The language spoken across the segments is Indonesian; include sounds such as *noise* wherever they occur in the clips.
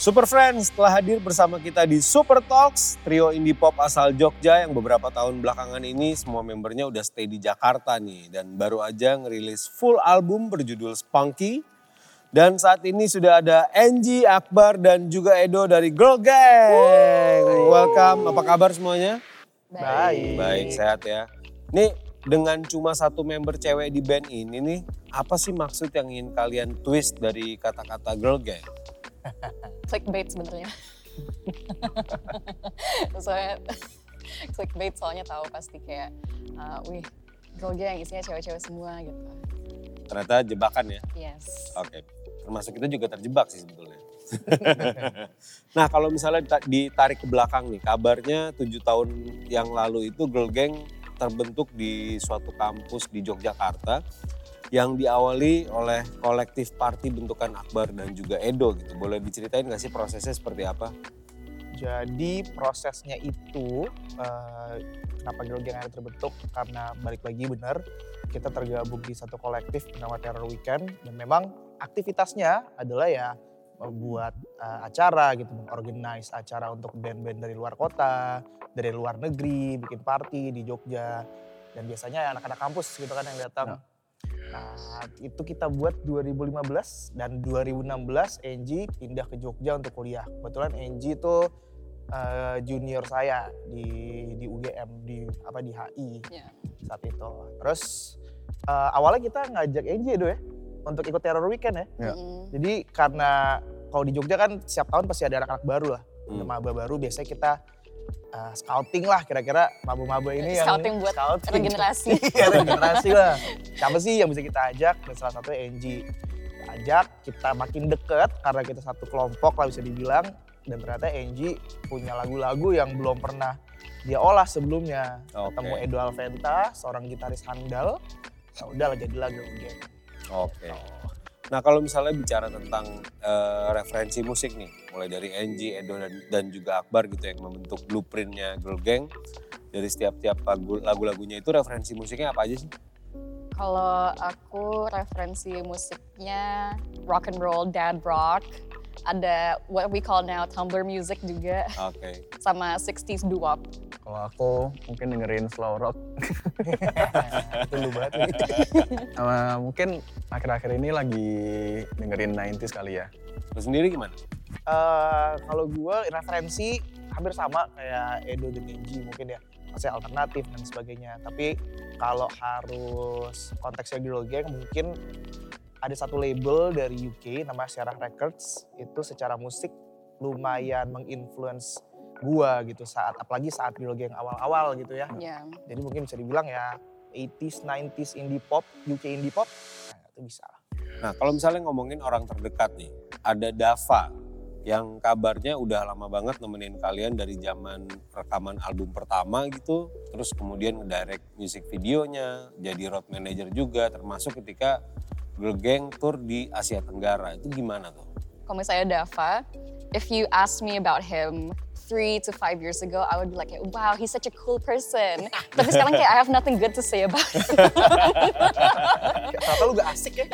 Super Friends telah hadir bersama kita di Super Talks, trio indie pop asal Jogja yang beberapa tahun belakangan ini semua membernya udah stay di Jakarta nih. Dan baru aja ngerilis full album berjudul Spunky. Dan saat ini sudah ada Angie, Akbar, dan juga Edo dari Girl Gang. Welcome, apa kabar semuanya? Baik. Baik, sehat ya. Nih dengan cuma satu member cewek di band ini nih, apa sih maksud yang ingin kalian twist dari kata-kata Girl Gang? *laughs* Clickbait sebenarnya. *laughs* soalnya *laughs* clickbait soalnya tahu pasti kayak, uh, wih girl gang isinya cewek-cewek semua gitu. Ternyata jebakan ya? Yes. Oke, termasuk kita juga terjebak sih sebetulnya. nah kalau misalnya dita- ditarik ke belakang nih, kabarnya tujuh tahun yang lalu itu Girl Gang terbentuk di suatu kampus di Yogyakarta yang diawali oleh kolektif party bentukan Akbar dan juga Edo gitu. Boleh diceritain nggak sih prosesnya seperti apa? Jadi prosesnya itu eh, kenapa Girl Gang akhirnya terbentuk karena balik lagi benar kita tergabung di satu kolektif bernama Terror Weekend dan memang aktivitasnya adalah ya membuat eh, acara gitu, mengorganize acara untuk band-band dari luar kota, dari luar negeri, bikin party di Jogja dan biasanya anak-anak kampus gitu kan yang datang. Nah, itu kita buat 2015 dan 2016 Angie pindah ke Jogja untuk kuliah. Kebetulan Angie itu eh, junior saya di di UGM di apa di HI Iya. saat itu. Terus eh, awalnya kita ngajak Angie itu ya untuk ikut terror weekend ya. Ya. Mm-mm. Jadi karena kalau di Jogja kan setiap tahun pasti ada anak-anak baru lah. Hmm. maba baru biasanya kita eh, scouting lah kira-kira maba-maba ini yang Scouting buat scouting. regenerasi. *laughs* Iya regenerasi lah. Siapa sih yang bisa kita ajak? Dan salah satunya Angie. Kita ajak, kita makin deket karena kita satu kelompok lah bisa dibilang. Dan ternyata Angie punya lagu-lagu yang belum pernah dia olah sebelumnya. Oke. Ketemu Edo Alventa, seorang gitaris handal. Ya udah lah jadilah Girl Gang. Oke. Nah kalau misalnya bicara tentang eh, referensi musik nih, mulai dari Angie, Edo dan, dan juga Akbar gitu yang membentuk blueprintnya Girl Gang. Dari setiap-tiap lagu, lagu-lagunya itu referensi musiknya apa aja sih? Kalau aku referensi musiknya rock and roll, dad rock, ada what we call now tumbler music juga, Oke. sama 60s doo-wop. Kalau aku mungkin dengerin slow rock. *laughs* Itu lu banget. nih. Sama mungkin akhir-akhir ini lagi dengerin 90s kali ya. Lu sendiri gimana? Eh, kalau gue referensi hampir sama kayak Edo dan Angie mungkin ya. Maksudnya alternatif dan sebagainya. Tapi kalau harus konteksnya Girl Gang mungkin ada satu label dari UK namanya Sierra Records. Itu secara musik lumayan menginfluence gua gitu saat apalagi saat Girl Gang awal-awal gitu ya. Ya. Jadi mungkin bisa dibilang ya 80s, 90s indie pop, UK indie pop. Nah, itu bisa lah. Nah kalau misalnya ngomongin orang terdekat nih, ada Dava yang kabarnya udah lama banget nemenin kalian dari zaman rekaman album pertama gitu, terus kemudian ngedirect music videonya, jadi road manager juga, termasuk ketika Girl Gang tour di Asia Tenggara. Itu gimana tuh? Kalau misalnya Dava, if you ask me about him three to five years ago, I would be like, wow, he's such a cool person. *laughs* Tapi sekarang kayak I have nothing good to say about him. Ternyata lu gak asik ya.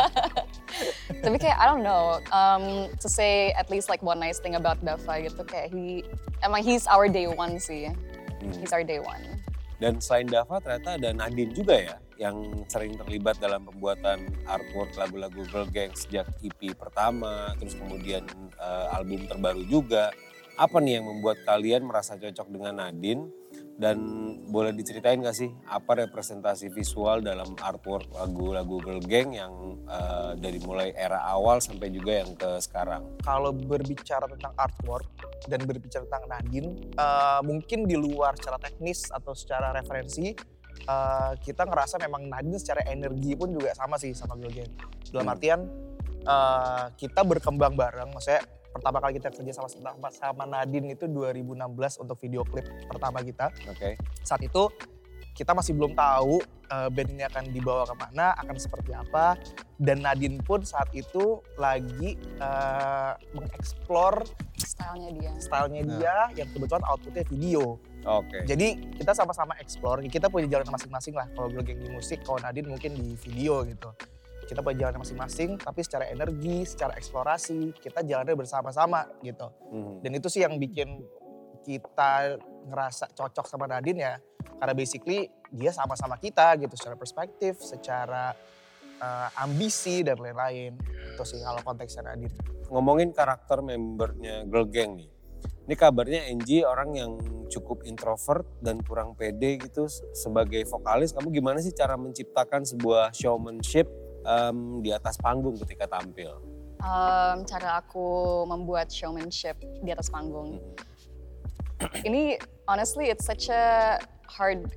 *laughs* Tapi kayak I don't know, um, to say at least like one nice thing about Dava gitu, kayak he, emang he's our day one sih. He's our day one. Dan selain Dava ternyata ada Nadine juga ya yang sering terlibat dalam pembuatan artwork lagu-lagu Girl Gang sejak EP pertama, terus kemudian eh, album terbaru juga. Apa nih yang membuat kalian merasa cocok dengan Nadine? Dan boleh diceritain gak sih apa representasi visual dalam artwork lagu-lagu Girl Gang yang eh, dari mulai era awal sampai juga yang ke sekarang? kalau berbicara tentang artwork dan berbicara tentang Nadine, eh, mungkin di luar secara teknis atau secara referensi, eh, kita ngerasa memang Nadine secara energi pun juga sama sih sama Girl Gang. Dalam Hmm. artian eh, kita berkembang bareng, maksudnya pertama kali kita kerja sama sama, sama Nadine itu 2016 untuk video klip pertama kita. Oke. Saat itu kita masih belum tahu eh, band ini akan dibawa ke mana, akan seperti apa. Dan Nadine pun saat itu lagi eh, mengeksplor Stylenya dia. stylenya Nah. dia yang kebetulan outputnya video. Oke. Jadi kita sama-sama explore, kita punya jalan masing-masing lah. Kalau Girl Gang di musik, kalau Nadine mungkin di video gitu. kita punya jalannya masing-masing, tapi secara energi, secara eksplorasi, kita jalannya bersama-sama gitu. Hmm. Dan itu sih yang bikin kita ngerasa cocok sama Nadine ya. Karena basically dia sama-sama kita gitu secara perspektif, secara uh, ambisi dan lain-lain. Itu sih kalau konteksnya Nadine. Ngomongin karakter membernya Girl Gang nih. Ini kabarnya Angie orang yang cukup introvert dan kurang pede gitu sebagai vokalis. Kamu gimana sih cara menciptakan sebuah showmanship um, di atas panggung ketika tampil? Um, cara aku membuat showmanship di atas panggung. Ini honestly it's such a hard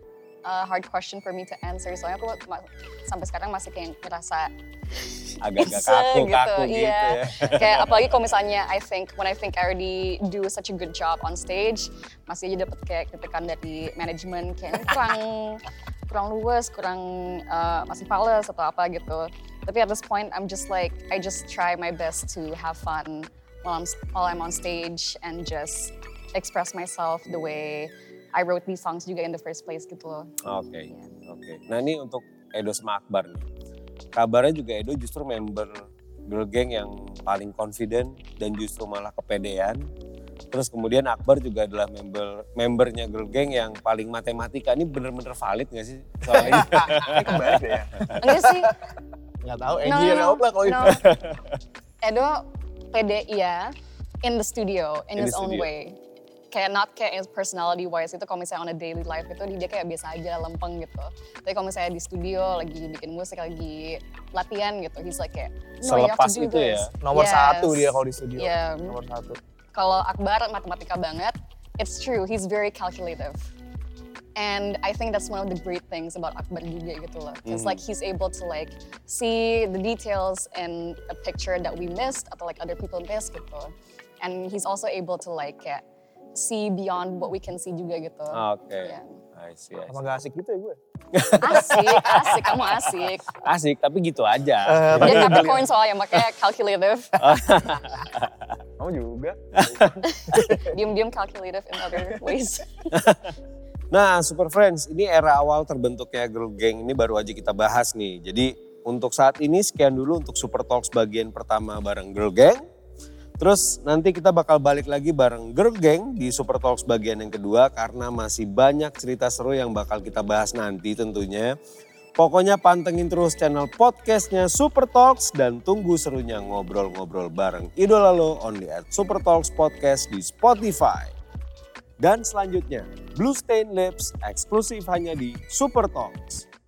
uh, hard question for me to answer. Soalnya aku sampai sekarang masih kayak ngerasa agak-agak kaku, gitu, kaku gitu iya. ya. kayak apalagi kalau misalnya I think when I think I already do such a good job on stage, masih aja dapet kayak kritikan dari manajemen kayak kurang kurang luwes, kurang uh, masih pales atau apa gitu. Tapi at this point I'm just like I just try my best to have fun while I'm while I'm on stage and just express myself the way I wrote these songs juga in the first place gitu loh. Oke, Iya. oke. Nah ini untuk Edo sama Akbar nih. Kabarnya juga Edo justru member girl gang yang paling confident dan justru malah kepedean. Terus kemudian Akbar juga adalah member membernya girl gang yang paling matematika. Ini bener-bener valid gak sih soal ini? *laughs* Ini ya. Enggak sih, Nggak tahu, no, yang jawab lah kalau no. itu. Edo pede iya in the studio in, In his own studio. way. Kayak not kayak personality wise itu kalau misalnya on a daily life itu dia kayak biasa aja lempeng gitu. Tapi kalau misalnya di studio lagi bikin musik lagi latihan gitu, he's like kayak no, Selepas itu ya? this. Nomor Yes. satu dia kalau di studio. Iya. Nomor satu. Kalau Akbar matematika banget, it's true, he's very calculative. And I think that's one of the great things about Akbar juga gitu loh. It's like he's able to like see the details in a picture that we missed atau like other people missed gitu. And he's also able to like kayak see beyond what we can see juga gitu. Oke. Iya. I see, I see. Sama gak asik gitu ya gue. Asik, asik, kamu asik. Asik tapi gitu aja. Eh, Dia Capricorn soalnya makanya calculative. *laughs* Kamu juga. *laughs* Diam-diam calculative in other ways. *laughs* Nah, Super Friends, ini era awal terbentuknya Girl Gang ini baru aja kita bahas nih. Jadi untuk saat ini sekian dulu untuk Super Talks bagian pertama bareng Girl Gang. Terus nanti kita bakal balik lagi bareng Girl Gang di Super Talks bagian yang kedua karena masih banyak cerita seru yang bakal kita bahas nanti tentunya. Pokoknya pantengin terus channel podcastnya Super Talks dan tunggu serunya ngobrol-ngobrol bareng idola lo only at Super Talks Podcast di Spotify. Dan selanjutnya, Blue Stain Lips eksklusif hanya di Super Talks.